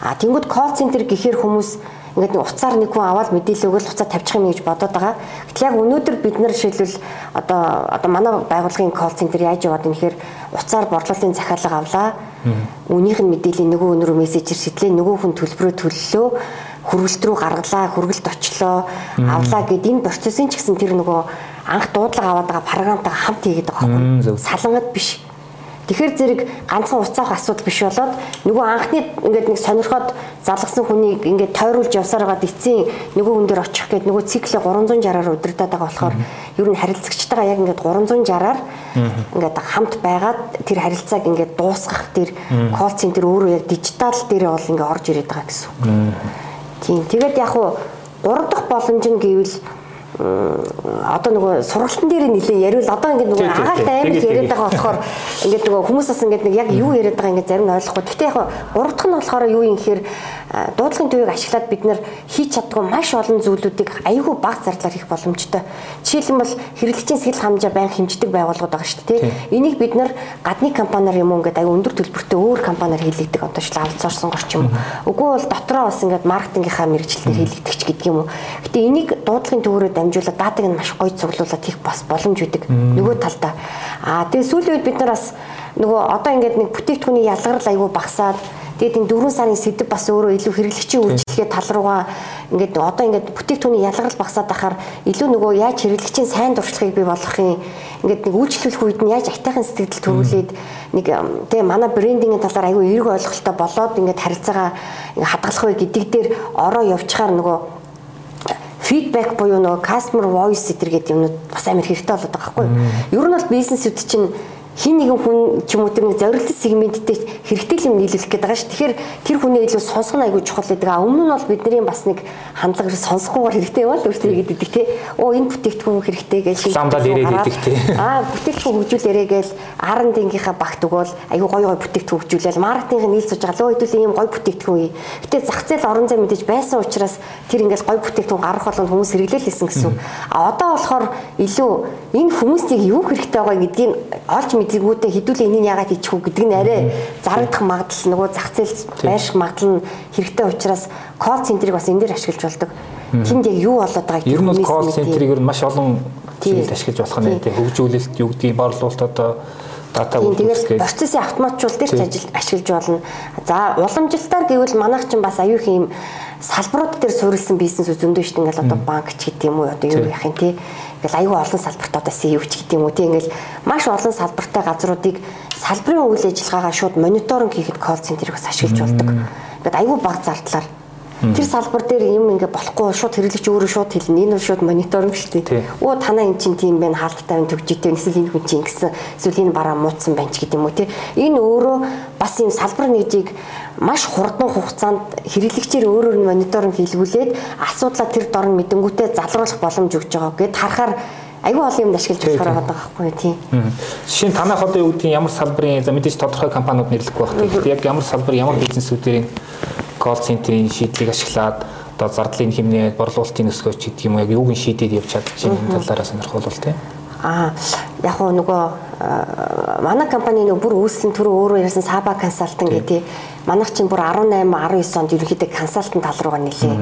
а тэнгууд колл центр гэхээр хүмүүс ингээд уцаар нэг хүн аваад мэдээлэл өгөл уцаа тавьчих юм гэж бодоод байгаа. Гэтэл яг өнөөдөр бид нар жишээлбэл одоо одоо манай байгууллагын колл центр яаж яваад юм гэхээр уцаар борлуулалтын захиалга авлаа. Үнийх нь мэдээллийн нөгөө өнөрөө мессежээр шидлээ нөгөө хүн төлбөрөө төллөө хүргэлт рүү гаргалаа, хүргэлт очлоо, авлаа гэд энэ процессын ч гэсэн тэр нөгөө анх дуудлага аваад байгаа програмтай хамт хийгээд байгаа байхгүй. Салангад биш Тэгэхээр зэрэг ганцхан уцаах асуудал биш болоод нөгөө анхны ингээд нэг сонирхоод залгасан хүнийг ингээд тойруулж явсаар байгаа эцсийн нөгөө хүн дээр очих гээд нөгөө циклээ 360-аар удирдах байгаа болохоор ер нь харилцагчтайгаа яг ингээд 360-аар ингээд хамт байгаад тэр харилцааг ингээд дуусгах тэр колл центр өөрөө яг дижитал дээр бол ингээд орж ирээд байгаа гэсэн үг. Тийм. Тэгээд яг хуу 3 дахь боломж нь гэвэл одоо нөгөө сургалтын дээр нэлээ яриул одоо ингээд нөгөө агаарт аймаг яриад байгаа болохоор ингээд нөгөө хүмүүс бас ингээд нэг яг юу яриад байгаа ингээд зарим нь ойлгохгүй. Гэтэ яг гурав дахь нь болохоор юу юм гэхээр дуудлагын төвийг ашиглаад бид нэр хийж чаддгүй маш олон зүйлүүдийг аюулгүй бага зардлаар хийх боломжтой. Жишээлбэл хэрэглэгчийн сэтгэл хамжаа байнга хэмждэг байгууллагууд байгаа шүү дээ. Энийг бид нэр гадны компаниар юм уу ингээд аюу өндөр төлбөртэй өөр компаниар хийлэгдэг одоо ч аутсорсон горч юм. Үгүй бол дотроо бас ингээд маркетингийнхаа мэрэгчлэлээр хийлэгдэгч гэдэг юм уу. Гэтэ энийг дуудлагын төвөөрөө дамжуулаад датаг нь маш гоё цуглуулад хийх бас боломж үүдэг. Нөгөө талдаа. Аа тэгээ сүүлийн үед бид нар бас нөгөө одоо ингээд нэг бүтээгдэхүүний ялгарл аягүй багасаад Тэгээд энэ 4 сарын сэдв бас өөрөө илүү хэрэглэгчийн үйлчлэгээ тал руугаа ингээд одоо ингээд бүтээгдэхүүний ялгарл багасаад байхаар илүү нөгөө яаж хэрэглэгчийн сайн дуршлагыг бий болгохын ингээд нэг үйлчлүүлэх үед нь яаж айтайхан сэтгэл төрүүлээд нэг тэгээ манай брендингийн талаар аягүй эерэг ойлголттой болоод ингээд харилцаагаа хадгалах вэ гэдэг дээр ороо явчихаар нөгөө фидбек буюу нөгөө customer voice гэдэг юмнууд бас амар хэрэгтэй болоод байгаа байхгүй юу. Ер нь бол бизнесүүд чинь хин нэгэн хүн ч юм уу тэр нэг зорилт сегменттэй хэрэгтэй юм нийлүүлэх гээд байгаа ш. Тэгэхээр тэр хүний илүү сонсох нь айгүй чухал гэдэг. Өмнө нь бол бидний бас нэг хандлага сонсохгүйгээр хэрэгтэй яваа л өөртөө хийгээд идэг те. Оо энэ бүтээгдэхүүн хэрэгтэй гэж шийдэл ирээд идэг те. Аа бүтээгдэхүүн хөгжүүлээрэй гээл R&D-гийнхаа багт өгөөл айгүй гоё гоё бүтээгдэхүүн хөгжүүлээл маркетинг нийлж сууж байгаа лөө хэдүүл ийм гоё бүтээгдэхүүн ий. Гэтэ зах зээл орон зай мэдээж байсан учраас тэр ингээл гоё бүтээгдэхүүн гарах болгонд хүмүүс хэрэглээлсэн гэсэн. А одоо болохоор илүү энэ хүмүүстийг юу хэрэгтэй байгаа гэдгийг олж мэдэргүүтээ хідүүлээ энийг яагаад хийчих үү гэдэг нь арай зарагдах магадлал нөгөө зах зээл байрших магадлал нь хэрэгтэй учраас колл центрийг бас энэ дээр ашиглаж болдог. Тэнд яг юу болоод байгааг ер нь колл центрийг ер нь маш олон зүйлд ашиглаж болох нь тийм хөгжүүлэлт юу гэдгийг борлуулалт одоо дата үйлдвэрлэх процессын автоматжуулалтыг ч ажил ашиглаж болно. За уламжилтаар гэвэл манайх чинь бас аюух юм салбарууд дээр суурилсан бизнес зөндөө шүү дээ. Ингээл одоо банк ч гэдэг юм уу одоо юу яах юм те Ингээл аюу олон салбарт одоо CEO ч гэдэг юм уу тийм ингээл маш олон салбартай газруудыг салбарын үйл ажиллагаагаа шууд мониторинг хийхэд колл центрийг бас ашиглаж болдог. Ингээд аюу баг зардлаар Тэр салбар дээр юм ингээ болохгүй шууд хэрэглэгч өөрөө шууд хэлнэ. Энэ шууд мониторинг дээ. Оо танаа эн чинь тийм байна, хаалттай байна, төгжижтэй байна, эсвэл энэ хүн чинь гэсэн эсвэл энэ бараа муудсан байна ч гэдэг юм уу тий. Энэ өөрөө бас юм салбар нэгжийг маш хурдан хугацаанд хэрэглэгчээр өөрөөр нь мониторинг хийлгүүлээд асуудлаа тэр дор нь мэдэнгүүтээ залруулах боломж өгж байгаа гэд харахаар айгүй олон юмд ашиглаж болохоор байгаа байхгүй тийм. Жишээ нь танах одоо юу гэдгийг ямар салбарын за мэдээж тодорхой компаниуд нэрлэхгүй байх. Тэгэхээр яг ямар салбар ямар бизнесүүдийн колл центрийн шийдлийг ашиглаад одоо зардлын хэмнээ борлуулалтын өсгөөч гэдэг юм уу яг юуг нь шийдээд явж чадчихна талаараа сонирхолтой тийм. Аа яг нөгөө манай компани нөгөө бүр үүсэлэн түрүү өөрөө ярьсан Саба консалтинг гэдэг манайх чинь бүр 18 19 онд ерөнхийдөө консалтинг тал руугаа нэлээ.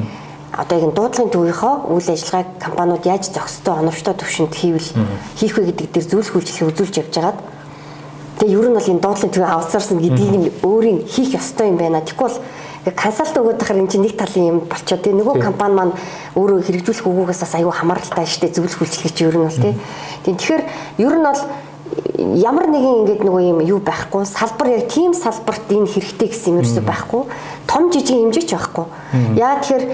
Одоо яг дуудлагын төвийнхөө үйл ажиллагааг компаниуд яаж зохистой оновчтой төвшөнд хийвэл хийх вэ гэдэг дээр зөвлөх үйлчлэгийг үзүүлж явж байгаад. Тэгээ ер нь бол энэ дуудлагын төвийг аутсорсон гэдгийг нь өөрийн хийх ёстой юм байна. Бол консалт өгөөд тахаар энэ чинь нэг талын юм болчоо тий. Нөгөө компани маань өөрөө хэрэгжүүлэх үгүйгээс бас аюу хамааралтай штэ зөвлөх үйлчлэг чи ер нь бол тий тэгэхээр ер нь бол ямар нэгэн ингэдэг нөгөө юм юу байхгүй салбар яг тийм салбарт энэ хэрэгтэй гэсэн юм ерөөсөй байхгүй том жижиг хэмжээч байхгүй яа тэгэхээр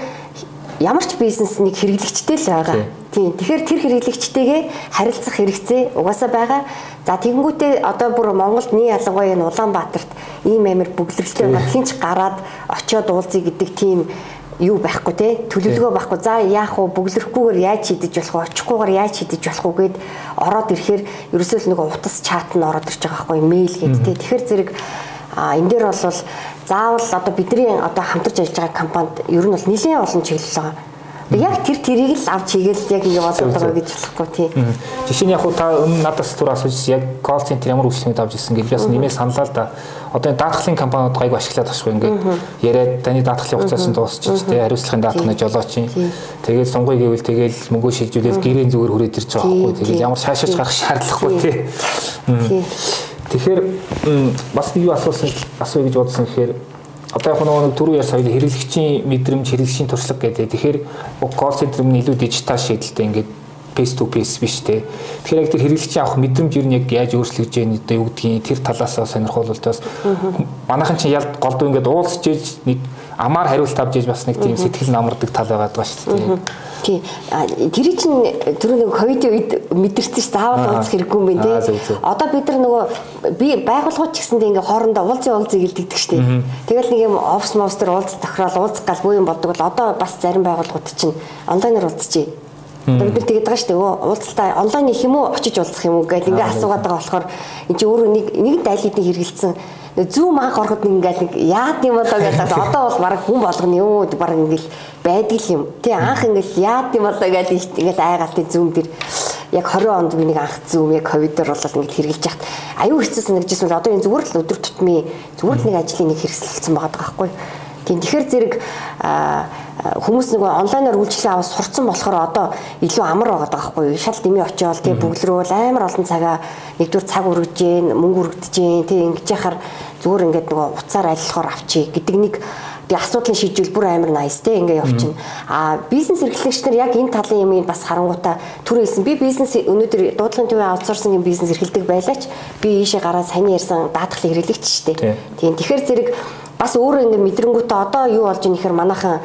ямар ч бизнес нэг хэрэглэгчтэй л байгаа. Тийм. Тэгэхээр тэр хэрэглэгчтэйгээ харилцах хэрэгцээ угаасаа байгаа. За тэгэнгүүтээ одоо бүр Монголд нэг ялангуяа энэ Улаанбаатарт ийм амир бүглэрэлтэй байна. Хинч гараад очиод уулзъя гэдэг тийм юу байхгүй те? Төлөвлөгөө байхгүй. За яах вэ? Бүглэрхгүйгээр яаж шийдэж болох вэ? Очихгүйгээр яаж шийдэж болох вэ гэд ороод ирэхээр ерөөсөө л нэг утас чат нь ороод ирж байгаа байхгүй мэйл гэд те? Тэгэхээр зэрэг энэ дээр бол заавал одоо бидний одоо хамтарч ажиллаж байгаа компанид ер нь бол нэлээд олон чиглэл байгаа. Яг тэр тэрийг л авч хийгээл яг ингэ болоод байгаа гэж болохгүй тий. Жишээ нь яг та өмнө надаас түр асууж яг call center ямар үйлчлэгүүд авч ирсэн гэж бас нэмээ саналаа л да. Одоо энэ даатгалын компаниуд гайг ашиглаад ташгүй ингээд яриад таны даатгалын хугацаас нь дуусчих тий хариуцлагын даатгал нь жолооч юм. Тэгээд сунгыг гэвэл тэгээд мөнгө шилжүүлээд гэрээ зүгээр хүрээд ирж байгаа байхгүй. Тэгээд ямар шаашаач гарах шаардлагагүй тий. Тэгэхээр бас нэг юу асуусан асууя гэж бодсон гэхээр одоо яг нэг түрүү яар соёл хэрэглэгчийн мэдрэмж хэрэглэгчийн туршлага гэдэг. Тэгэхээр call center нь илүү дижитал шийдэлтэй ингээд face to face биш те. Тэгэхээр яг тэр хэрэглэгчийн авах мэдрэмж юу нэг яаж өөрчлөгдөж яах нь юу гэдгийг тэр талаас сонирхолтой бас манайхан чинь ялд голдуу ингээд уулзж ээж нэг амаар хариулт авч ээж бас нэг тийм сэтгэл намардаг тал байгаа даа шүү дээ. Тий. Тэр чинь түрүү нэг ковидын үед мэдэрсэн ш заавал уулзах хэрэггүй юм байна тий. Одоо бид нар нөгөө би байгууллагууд ч гэсэндээ ингээ хоорондоо уулзын уулзыг илтгэдэг ш тий. Тэгэл нэг юм офс мовс төр уулзах тохирол уулзах гал буу юм болдог бол одоо бас зарим байгууллагууд чинь онлайнаар уулзчихъя. Одоо бид нар тэгээд байгаа шүү дээ. Уулзалтаа онлайн их юм уу очиж уулзах юм уу гэж ингээ асуугаад байгаа болохоор энэ чинь өөрөө нэг нэг дайлуудыг хэрэгэлсэн зүүм анх ороход ингээл нэг яад юм болоо гэдэг одоо бол баг хүн болгоно юу баг ингээл байдаг юм. Тий анх ингээл яад юм болоо гэдэг ингээл айгаалтын зүүм дэр яг 20 онд би нэг анх зүүм яг ковидор бол ингээд хэрэгжилж яхад аюу хэцүү санагдчихсан бол одоо энэ зүгээр л өдөр тутмын зүгээр л нэг ажлын нэг хэрэгсэлсэн байгаа байхгүй. Тийм тэгэхээр зэрэг хүмүүс нэг онлайнаар үйлчлэл аваад сурцсан болохоор одоо илүү амар байгаа байхгүй юу? Шал дэмий очиод тий бүглрүүл амар олон цагаа нэгдүгээр цаг үргэж гин мөнгө үргэж гин тий ингэж яхаар зүгээр ингээд нөгөө уцаар ажиллахаар авчий гэдэг нэг би асуудлыг шийдвэл бүр амар nice те ингээ явчихна. А бизнес эрхлэгч нар яг энэ талын юмыг бас харангуйтаа түр хэлсэн. Би бизнес өнөөдөр дуудлагын төвийн аутсорсингийн бизнес эрхэлдэг байлаач би ийшээ гараад сайн ярьсан даатгалын хэрэглэгч штэ. Тийм тэгэхээр зэрэг бас өөрөө ингээ мэдрэнгүүтээ одоо юу болж ийм ихээр манайхан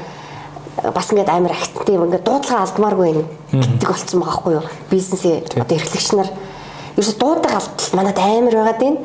бас ингээд амар агттай юм ингээд дуудлага алдмааргүй байна гэдэг болцсон байгаа байхгүй юу бизнесээ одоо эрхлэгч нар ерөөс дуудлага алдтал манад амар байгаад байна.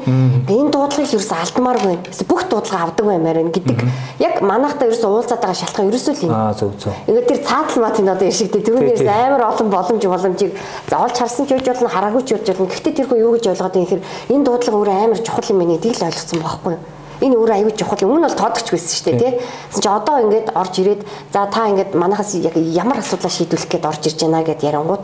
Энэ дуудлагыг ерөөс алдмааргүй. Бүх дуудлага авдаг баймаар байна гэдэг. Яг манайхтай ерөөс уулзаад байгаа шалтгаан ерөөсөө л юм. Аа зөв зөв. Ингээд тэр цаатал матын одоо иршигдээ түүнээс амар олон боломж боломжийг заавал харсан ч үж болно хараагүй ч үж болно. Гэхдээ тэр хүн юу гэж ойлгоод юм хэрэг энэ дуудлага өөрөө амар чухал юм байна гэдгийг л ойлгоцсон байхгүй юу? Энэ өөр аюул чухал өмнө бол тоодогч байсан шүү дээ тий. Тэгсэн чи одоо ингээд орж ирээд за та ингээд манахаас яг ямар асуудлаа шийдвэрлэх гээд орж ирж байна гэд ярангууд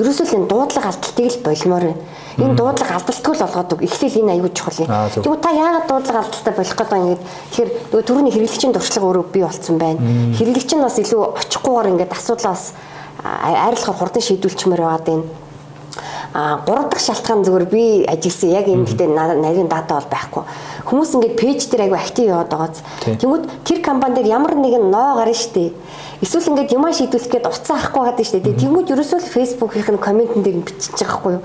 ерөөсөө л энэ дуудлага алдалтыг л болмоор байна. Энэ дуудлага алдалтгүй л болгоод эхлээл энэ аюул чухал юм. Тэгвэл та яагаад дуудлага алдалтай болох гээд байгаа ингээд тэгэхээр нөгөө түрүүний хэрэглэгчийн туршлага өөрөө бий болцсон байна. Хэрэглэгч нь бас илүү очихгүйгээр ингээд асуудлаа бас айрлахаар хурдан шийдвүүлчмээр байгаа даа а гурав дахь шалтгаан зүгээр би ажилласан яг энэ гэдэг нарийн дата бол байхгүй. Хүмүүс ингээд пэйж дээр айгүй актив яваад байгааз. Тэнгүүд тэр компани дээр ямар нэгэн ноо гарна штэ. Эсвэл ингээд юмаа шийдвүүлэх гээд уцаа авахгүй гадаг штэ. Тэнгүүд ерөөсөө л фэйсбүүкийн комментэн дээр бичиж байгаа хгүй юу.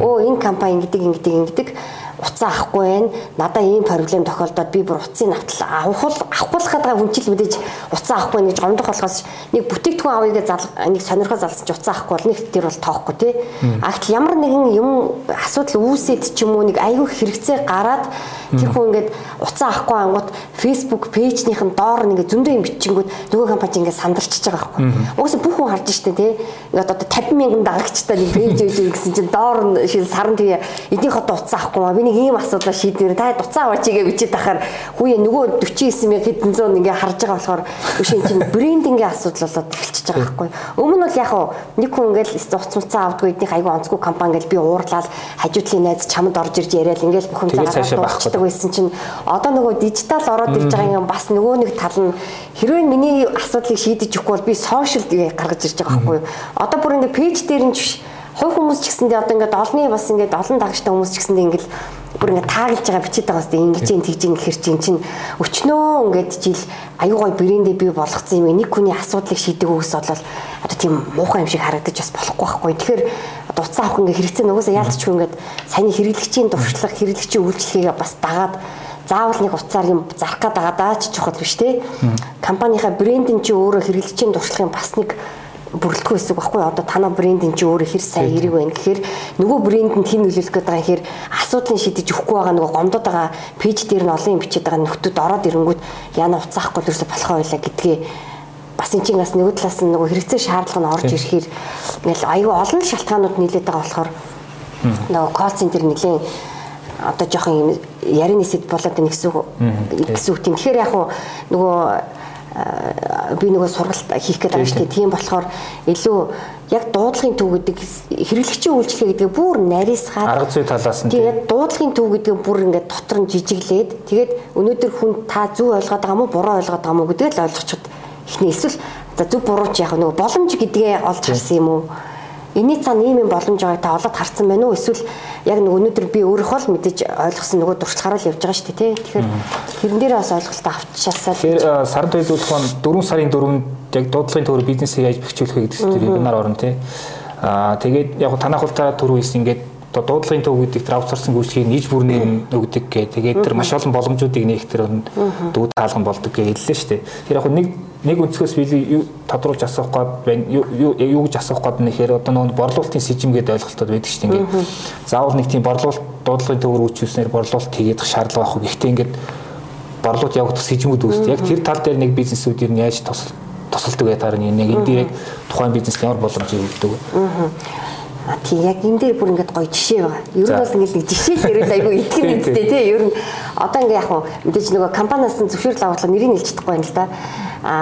Өө энэ компани ингэдэг ингэдэг ингэдэг уцаа авахгүй байна. Надаа ийм проблем тохиолдоод би бүр уцын навтал авах авахгүйхад байгаа хүнчил мэдээж уцаа авахгүй гэж гомдох болохоос нэг бүтээгдэхүүн авъя гэж нэг сонирхол залсан чи уцаа авахгүй бол нэг тэр бол тоохгүй тий. Агт ямар нэгэн юм асуудал үүсээд ч юм уу нэг айгүй хэрэгцээ гараад тэр хүн ингээд уцаа авахгүй ангууд Facebook пэйжнийх нь доор нэг зөндөө юм бичингүүд нөгөө компани ингээд сандарчиж байгаа байхгүй. Угсаа бүх хүн харж штэ тий. Ингээд одоо 50 мянган дагагчтай нэг пэйж ээж гэсэн чинь доор нь шил саран тэгээ эднийх одоо уцаа авахгүй маа. Би нэг ийм асуудал шийдвэр та уцаа аваач гээ бичээд тахаар. Хүүе нөгөө 49 мянга хэдэн зуун ингээ харж байгаа болохоор энэ чинь брендингийн асуудал болоод эхэлчихэж байгаа байхгүй өмнө нь бол яг нэг хүн ингээл уц уцаа авдгүй эднийх айгүй онцгүй компани ингээл би уурлаад хажуудлын найз чамд орж ирж яриад ингээл бүх юм гаргаж байсан чинь одоо нөгөө дижитал ороод ирж байгаа юм бас нөгөө нэг тал нь хэрвээ миний асуудлыг шийдэж өгөхгүй бол би сошиал гаргаж ирж байгаа байхгүй одоо бүр ингээ пэйж дээр нь ч хувь хүмүүс ч гэсэндээ одоо ингээд олны бас ингээд олон дагагчтай хүмүүс ч гэсэндээ ингээд бүр ингээд тааглаж байгаа бичээд байгаа хэвээр ингэж юм тэгж ин гэхэр чинь чинь өчнөө ингээд жил аюу гой брэндээ бий болгоцсон юм. Нэг хүний асуудлыг шийдэг өгс болол одоо тийм муухай юм шиг харагдаж бас болохгүй байхгүй. Тэгэхээр дуцаа авах ингээд хэрэгцээ нугасаа яалтчгүй ингээд саяны хэрэглэгчийн дуршлаг хэрэглэгчийн үйлчлэгээ бас дагаад заавал нэг уцаар юм зарах гээд байгаа даа ч чухал биш те. Компанийнхаа брендинг чи өөрөө хэрэглэгчийн дуршлагын бас нэг бүрэлдэхүүн хэсэг баггүй одоо танаа брендинг чи өөрөө хэр сайн хэрэг байна гэхээр нөгөө брендэнд хин нөлөөлөх гээд байгаа гэхээр асуудлыг шийдэж өгөхгүй байгаа нөгөө гомдод байгаа пэйж дээр нь олон юм бичээд байгаа нөхдүүд ороод ирэнгүүт яна уцаахгүй л ерөөсө болохоо байлаа гэдгээ бас эн чинь бас нөгөө талаас нь нөгөө хэрэгцээ шаардлага нь орж ирэхээр ингээл аюу олон шалтгаанууд нийлээд байгаа болохоор нөгөө кол центр нэлийн одоо жоохон юм ярианы сэд болоод байна гэсэн үг гэсэн үг. Тийм тэгэхээр яг нөгөө би нөгөө сургалт хийх гээд байгаа шүү дээ. Тийм болохоор илүү яг дуудлагын төв гэдэг хэрэглэгчийн үйлчлэгээ гэдэг бүр нарийсгаад арга зүй талаас нь тэгээд дуудлагын төв гэдэг бүр ингээд дотор нь жижиглээд тэгээд өнөөдөр хүн та зөв ойлгоод байгаа мó буруу ойлгоод байгаа мó гэдгээ л ойлгочиход эхний эсвэл за зөв буруу ч яг нөгөө боломж гэдгээ олж харсан юм уу? Эний цаана ийм юм боломж байгааг та олоод харсан байна уу? Эсвэл яг нэг өнөөдөр би өөрийнхөө л мэдээж ойлгосон нөгөө дуршлагаараа л явж байгаа шүү дээ тий. Тэгэхээр тэрэн дээрээ бас ойлголтоо авчаасаа. Тэгэхээр сард үйлдвэрлэх маань 4 сарын 4-нд яг дуудлага төр бизнесийг яаж бэхжүүлэх гэдэг чинь вебинар орно тий. Аа тэгээд яг танах хултаа хийсэн ингээд одоо дуудлагын төв гэдэг тэр аутсорсинг үйлчлэгийг нийт бүрнээр нөгдөг гэ. Тэгээд тэр маш олон боломжуудыг нээх тэр дүү таалган болдог гэж хэллээ шүү дээ. Тэр яг нэг нэг өнцгөөс би тодруулж асуух гээд байна. Юу гэж асуух гээд нэхээр одоо нөгөө борлуулалтын сэжим гэдэг ойлголтод байдаг шүү дээ. Ингээд заавал нэг тийм борлуулалт дуудлагын төвөр үүсвэснээр борлуулалт хийгээд шаардлага байхгүй. Гэхдээ ингээд борлуулалт явагдах сэжмүүд үүсдэг. Яг тэр тал дээр нэг бизнесүүд ер нь яаж тусалдаг вэ таар нэг энэ дээр тухайн бизнес ямар боломжийг өгдөг вэ? А тий яг энэ дээр бүр ингээд гоё жишээ байгаа. Ер нь бол ингээд нэг жишээ хэрэг айгүй итгэн үстэй тий. Ер нь одоо ингээд яг мэдээж нөгөө компаниас нь зөвшөөрөл авах нэрийг хэлж чадахгүй юм л да. А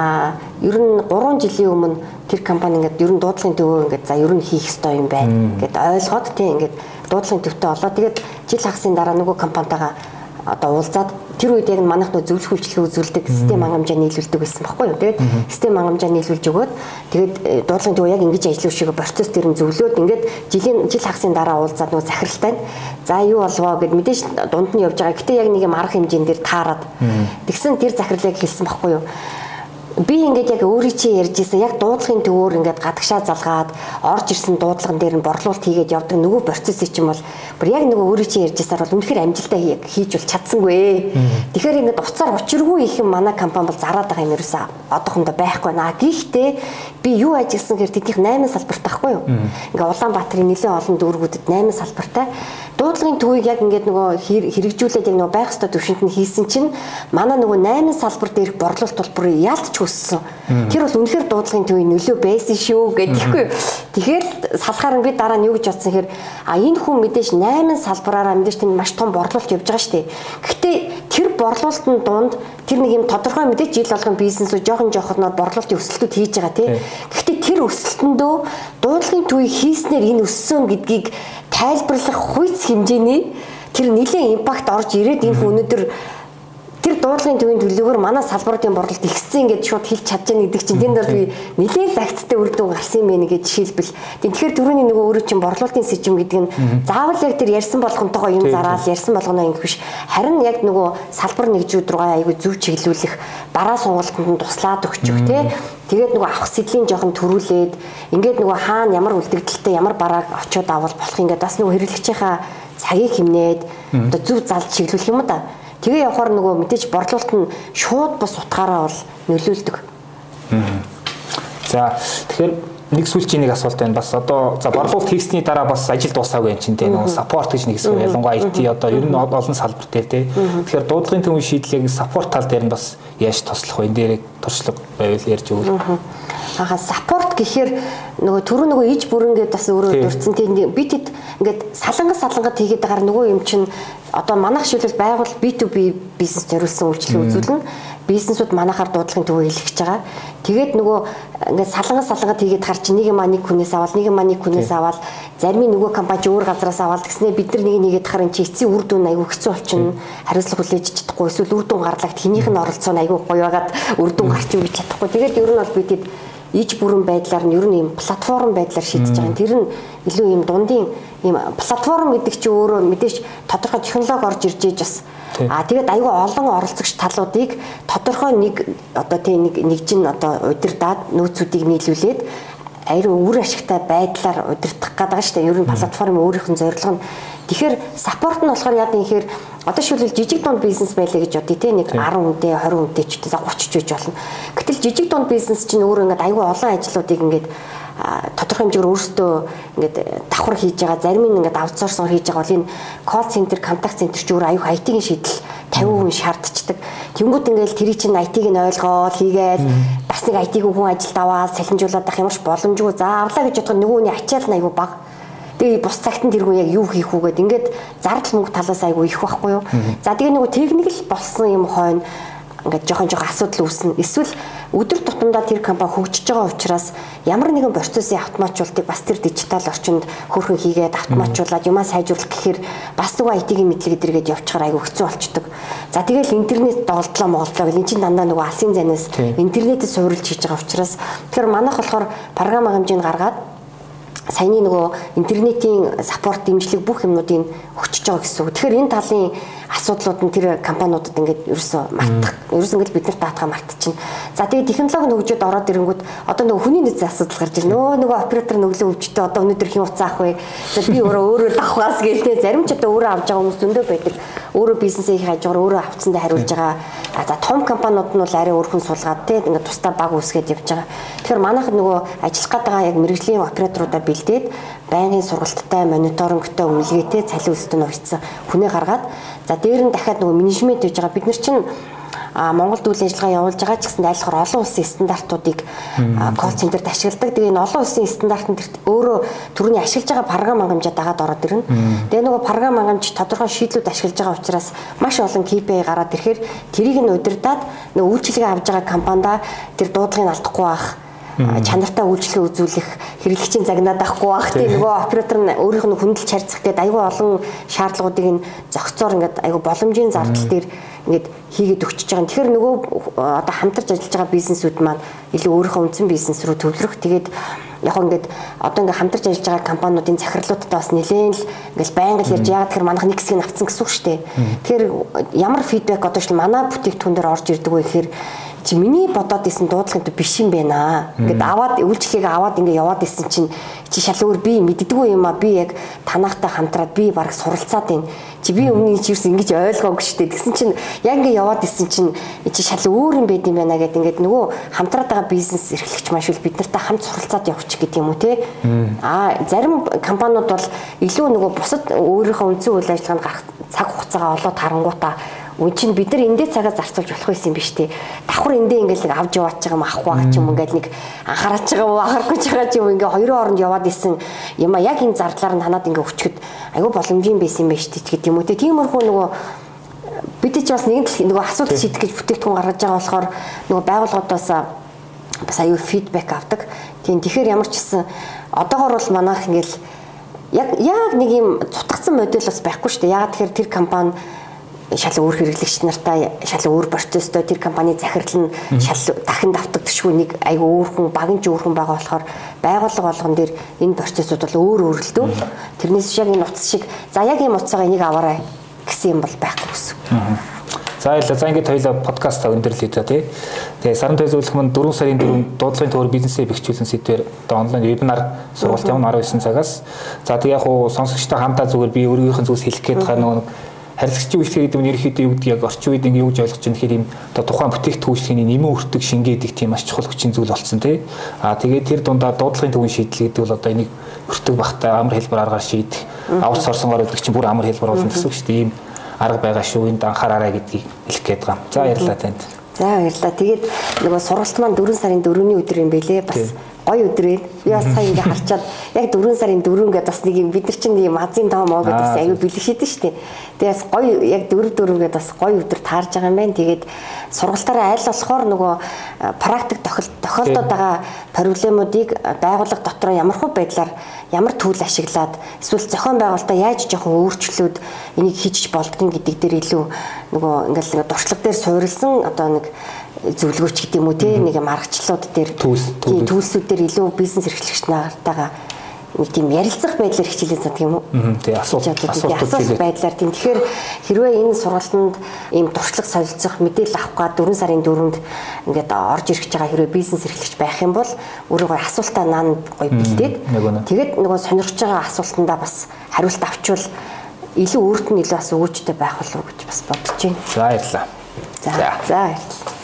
ер нь 3 жилийн өмнө тэр компани ингээд ер нь дуудлагын төвөө ингээд за ер нь хийх ёстой юм байна гэд ойлгоод тий ингээд дуудлагын төвтэй болоо. Тэгээд жил хагасын дараа нөгөө компанитайгаа одоо уулзаад тэр үед яг манайх нөө зөвлөх үйлчлэгээ үзүүлдэг систем хангамжаа нийлүүлдэг байсан байхгүй юу. Тэгээд систем хангамжаа нийлүүлж өгөөд тэгээд дуудлагын төв яг ингэж ажиллах шиг процесс дээр нь зөвлөөд ингээд жилийн жил хагасын дараа уулзаад нөө захиралтай за юу болвоо гэд мэдээж дунд нь явж байгаа. Гэтэ яг нэг юм арга хэмжээнд дээр таарад. Тэгсэн тэр захирлыг хэлсэн байхгүй юу би ингээд яг өөрийн чи ярьж исэн яг дуудлагын төвөөр ингээд гадагшаа залгаад орж ирсэн дуудлаган дээр нь борлуулалт хийгээд явдаг нөгөө процессыг чинь бол бүр яг нөгөө өөрийн чи ярьж ирсээр бол үнэхээр амжилттай хийж бол чадсангүй. Тэгэхээр ингээд уцаар учиргүй их юм манай компани бол зараад байгаа юм ерөөсөө одоохондоо байхгүй наа. Гэхдээ би юу ажилласан гэхээр тэднийх 8 салбарт байхгүй юу? Ингээд Улаанбаатарын нэлээд олон дүүргүүдэд 8 салбартай дуудлагын төвийг яг ингээд нөгөө хэрэгжүүлээд яг нөгөө байх ёстой төвшөнд нь хийсэн чинь манай нөгөө 8 салбар дээрх борлуулалт бол бүр яалтч хүссэн. Тэр бол үнэхээр дуудлагын төвийн нөлөө байсан шүү гэдэггүй. Тэгэхээр салахаар нь би дараа нь юу гэж бодсон хэрэг а энэ хүн мэдээж 8 салбараараа мэдээж тийм маш том борлуулалт явж байгаа шүү дээ. Гэхдээ тэр борлуулалтын дунд тэр нэг юм тодорхой мэдээж жил болгон бизнесүүд жоохон жоохоноор борлуулалтын өсөлтүүд хийж байгаа тий. Гэхдээ тэр өсөлтөндөө дуудлагын төвийг хийснээр энэ өссөн гэдгийг тайлбарлах хүйц хэмжээний тэр нэлийн импакт орж ирээд энэ өнөөдөр тэр дуудлагын төвийн төлөвөөр манай салбаруудын борлуулалт ихсэн гэж шууд хэлж чадж байгаа гэдэг чинь тэнд бол би нэлээд лагцтай үр дүн гарсан юм байна гэж жишээлбэл. Тэгэхээр түрүүний нөгөө өөрөө чинь борлуулалтын сэжим гэдэг нь заавал яг тэр ярьсан болгонтойгоо юм зараал ярьсан болгоно ингэх биш. Харин яг нөгөө салбар нэгжүүд рүүгээ аягүй зөв чиглүүлэх бараа сонголтод нь туслаад өгчих тий Тэгээд нөгөө авах сэдлийн жоохон төрүүлээд ингээд нөгөө хаана ямар үлдэгдэлтэй ямар барааг очиод авал болох ингээд бас нөгөө хэрэглэгчийнхаа цагийг хэмнээд одоо зөв залж чиглүүлэх юм да. Тэгээ явахаар нөгөө мэдээж борлуулалт нь шууд бас утгаараа бол нөлөөлдөг. За тэгэхээр нэг сүүлчийн нэг асуулт байна. Бас одоо за борлуулалт хийсний дараа бас ажил дуусаагүй юм чинь тийм нөгөө саппорт гэж нэг хэсэг ялангуяа IT одоо ер нь олон салбар дээр тийм. Тэгэхээр дуудлагын төвийн шийдлийг саппорт тал дээр нь бас яаж тослох вэ? Энэ дээр туршлага байвал ярьж өгвөл. Ага саппорт гэхээр нөгөө түрүү нөгөө иж бүрэнгээд бас өөрөө дурдсан тийм би тэд ингээд салангас салангат хийгээд байгаа нөгөө юм чинь одоо манайх шилбэл байгуул B2B бизнес зориулсан үйлчлэг үзүүлнэ бизнесүүд манахаар дуудлагын төвөө хэлчихэж байгаа. Тэгээд нөгөө ингээд салангас салангат хийгээд хар чи нэг юм нэг хүнээс аваад нэг юм нэг хүнээс аваад зарим нь нөгөө компани өөр газраас аваад гэснээр бид нар нэг нэгээд хар чи эцсийн үр дүн аягүй хэцүү болчихно. Хариуцлага хүлээж чадахгүй эсвэл үр дүн гарлагт хинийх нь оролцоо аягүй гоё байгаад үр дүн гарч үгэж чадахгүй. Тэгээд ер нь бол бид иж бүрэн байдлаар нь ер нь юм платформ байдлаар шийдэж байгаа. Тэр нь илүү юм дундын юм платформ гэдэг чинь өөрөө мэдээж тодорхой технологи орж ирж ээж бас А тэгээд айгүй олон оролцогч талуудыг тодорхой нэг одоо тийм нэг нэгжин одоо удирдаад нөөцүүдийг нийлүүлээд ариун үр ашигтай байдлаар удирдах гэдэг шүү дээ. Ер нь платформ өөрийнх нь зорилго нь. Тэгэхээр саппорт нь болохоор яа гэхээр одоо шилбэл жижиг дунд бизнес байлаа гэж бодъё те нэг 10 хүнтэй 20 хүнтэй ч гэсэн 30 ч байж болно. Гэтэл жижиг дунд бизнес чинь өөр ингээд айгүй олон ажлуудыг ингээд тодорхой хэмжээгээр өөрсдөө ингээд давхар хийж байгаа зарим нь ингээд аутсорсоор хийж байгаа бол энэ колл центр контакт центр ч өөр аюу IT-ийн шийдэл 50 хүн шаардчихдаг. Тэнгүүд ингээд тэрий чинь IT-г нь ойлгоод хийгээд бас нэг IT-г хүн ажилд аваад салхинжуулаад ах ямарч боломжгүй заавлаа гэж бодоход нөгөөний ачаал нь аюу баг. Тэгээ бус цагт нь тэргүй яг юу хийх үгээд ингээд зардал мөнгө талаас айгүй их байхгүй юу. За тэгээ нөгөө техникэл болсон юм хойно ингээд жоохон жоохон асуудал үүснэ. Эсвэл өдөр тутамдаа тэр компани хөгжиж байгаа учраас ямар нэгэн процессын автоматжуулалтыг бас тэр дижитал орчинд хөрхөн хийгээд автоматжуулаад юмаа сайжруулах гэхээр бас нөгөө IT-ийн мэдлэг эдэргээд явчихаар айгүй хэцүү болчдөг. За тэгэл интернет доголдлоо моголдлоо гэл эн чинь дандаа нөгөө алсын занаас интернетэд суурилж хийж байгаа учраас тэгэхээр манайх болохоор програм хэмжээнд гаргаад саяны нөгөө интернетийн саппорт дэмжлэг бүх юмнуудыг өгчөж байгаа гэсэн үг. Тэгэхээр энэ талын асуудлууд нь тэр компаниудад ингээд ерөөсөө мартах. Ерөөсөө ингээд бид нарт даатгаа мартчихна. За тэгээд технологи нь хөгжөөд ороод ирэнгүүт одоо нөгөө хүний нөөцийн асуудал гарч ирнэ. Нөө нөгөө оператор нөглөө өвчтөй одоо өнөөдөр хэн уцаа ах вэ? За би өөрөө өөрөө давхгаас гэлтэй зарим ч одоо өөрөө авч байгаа хүмүүс зөндөө байдаг. Өөрөө бизнесээ их хажуугаар өөрөө авцсандаа хариулж байгаа. За том компаниуд нь бол арай өөрхөн сулгаад те ингээд тусдаа баг үсгээд явж байгаа. Тэгэхээр манайх нөгөө ажиллах гэдэг яг мэрэгжлийн операторуудаа бэлдээд байнгын сургалттай, мониторингтой, үнэлгээтэй цалин өстөнд орцсон хүнээ гаргаад за дээр нь дахиад нөгөө менежмент хийж байгаа. Бид нар чинь Монголд үйл ажиллагаа явуулж байгаа ч гэсэн айлхаар олон улсын стандартуудыг колл центрт ашигладаг. Тэгээ энэ олон улсын стандарт нь өөрөө төрөний ашиглаж байгаа програм хангамжаа дагаад ороод ирнэ. Тэгээ нөгөө програм хангамж тодорхой шийдлүүд ашиглаж байгаа учраас маш олон KPI гараад ирэхээр тэрийг нь удирдаад нөгөө үйлчилгээ авж байгаа компанида тэр дуудлагыг алдахгүй байх чанартай үйлчлэг үзүүлэх хэрэглэгчийн загнаад авахгүй байх тийм нөгөө оператор нь өөрийнх нь хүндэлж харьцах гэдэг айгүй олон шаардлагуудыг нь зохицоор ингээд айгүй боломжийн зардал дээр ингээд хийгээд өгчөж байгаа. Тэгэхээр нөгөө одоо хамтарч ажиллаж байгаа бизнесүүд маань илүү өөрийнхөө үндсэн бизнес рүү төвлөрөх. Тэгээд яг ингээд одоо ингээд хамтарч ажиллаж байгаа компаниудын захирлуудад бас нэлээд л ингээд байнга л ярьж яагаад тэгэхээр манайх нэг хэсгийг авцсан гэсэн үг шүү дээ. Тэгэхээр ямар фидбек одоо шил манай бүтээгдэхүүн дээр орж ирдэг вэ гэхээр чи миний бодоод исэн дуудлагын биш юм байна. Ингээд аваад үйлчлэгийг аваад ингээд яваад исэн чинь чи шал өөр би мэддэггүй юм а би яг танахтай хамтраад би баг суралцаад байна. Чи би өмнө чи юус ингэж ойлгоогүй шүү дээ. Тэгсэн чинь яг ингээд яваад исэн чинь чи шал өөр юм байд юм байна гэдэг ингээд нөгөө хамтраад байгаа бизнес эрхлэгч маш их бид нартай хамт суралцаад явчих гэдэг юм уу те. Аа зарим компаниуд бол илүү нөгөө бусад өөрийнхөө үндсэн үйл ажиллагаанд гарах цаг хугацаагаа олоод харангуутаа Үн чинь бид нар эндээ цагаа зарцуулж болох байсан юм биш үү? Давхар эндээ ингээл нэг авч яваач байгаа юм авах байгаа ч юм ингээл нэг анхаарч байгаа уу, анхаарахгүй байгаа ч юм ингээ хоёрын оронд яваад исэн юм а яг энэ зардлаар нь танаад ингээ өчгөд айгүй боломжийн байсан юм шүү дээ гэдэг юм те. Тиймэрхүү нөгөө бид ч бас нэг нөгөө асуудал шийдэх гэж бүтээгдэхүүн гаргаж байгаа болохоор нөгөө байгууллагуудаас бас аюу фидбек авдаг. Тийм тэгэхээр ямар ч гэсэн одоогор бол манайх ингээл яг яг нэг юм цутгацсан модель бас байхгүй шүү дээ. Яг тэгэхээр тэр компани шал өөр хэрэглэгч нартай шал өөр процесстой тэр компани захирал нь шал дахин давтагдчихгүй нэг айгүй өөр хүн багын ч өөр хүн байгаа болохоор байгууллага болгон дээр энэ процессууд бол өөр өөр л дөө. Тэрнээс шиг энэ утас шиг за яг ийм утсаа энийг аваарай гэсэн юм бол байхгүй гэсэн. За яла за ингээд хоёлаа подкаст өндөрлөе та тий. Тэгээ сарын төв зөвлөх манд 4 сарын 4-нд дуудлагын төвөр бизнесээ бэхжүүлсэн сэдвээр одоо онлайн вебинар сургалт явна 19 цагаас. За тэгээ яг хуу сонсогчтой хамтаа зүгээр би өөрийнхөө зүйлс хэлэх гээд байгаа нөгөө харилцагчийн үйлчлэг гэдэг нь ерөөхдөө юу гэдэг яг орчин үед ингэ юу гэж ойлгож байна гэхээр ийм одоо тухайн бүтээгдэхүүнчлэгийн нэмэн өртөг шингээдэг тийм маш чухал хүчин зүйл болсон тий. Аа тэгээд тэр дундаа дуудлагын төвийн шийдэл гэдэг бол одоо энийг өртөг багтаа амар хэлбэр аргаар шийдэх аутсорсонгоор гэдэг чинь бүр амар хэлбэр болно гэсэн үг шүү дээ. Ийм арга байгаа шүү энд анхаараарай гэдгийг хэлэх гээд байгаа. За баярлалаа танд. За баярлалаа. Тэгээд нөгөө сургалт маань 4 сарын 4-ний өдөр юм бэлээ. Бас гоё өдрөө. Би бас сая ингээ харчаад яг 4 сарын 4 гэдэг бас нэг юм бид нар чинь юм азийн тоо моо гэдэг бас аюу бэлгэшэд шүү дээ. Тэгээ бас гоё яг 4 4 гэдэг бас гоё өдөр таарж байгаа юм байна. Тэгээд сургалтаараа аль болохоор нөгөө практик тохиолдоод байгаа проблемуудыг байгууллага дотор ямар хөө байдлаар ямар түүл ашиглаад эсвэл зохион байгуулалтаа яаж жоохон өөрчлөөд энийг хийж болдгоо гэдэг дээр илүү нөгөө ингээл дуршлаг дээр суурилсан одоо нэг зөвлөгөөч гэдэг юм уу те нэг юм аргачлалууд дээр төлсүүд дээр илүү бизнес эрхлэгч нартайгаа нэг тийм ярилцах байдлаар хичээлээ зад юм уу? Тий асуулт асуулт байдлаар тийм тэгэхээр хэрвээ энэ сургалтанд ийм туршлага солилцох мэдээлэл авах гад 4 сарын 4-нд ингээд орж ирэх гэж байгаа хэрвээ бизнес эрхлэгч байх юм бол өөрөө асуултаа наан гоё бэлдээд тэгээд нөгөө сонирхож байгаа асуултандаа бас хариулт авчвал илүү өөрт нь илүү бас өвчтэй байх болов уу гэж бас бодож байна. За баярлалаа. За за баярлалаа.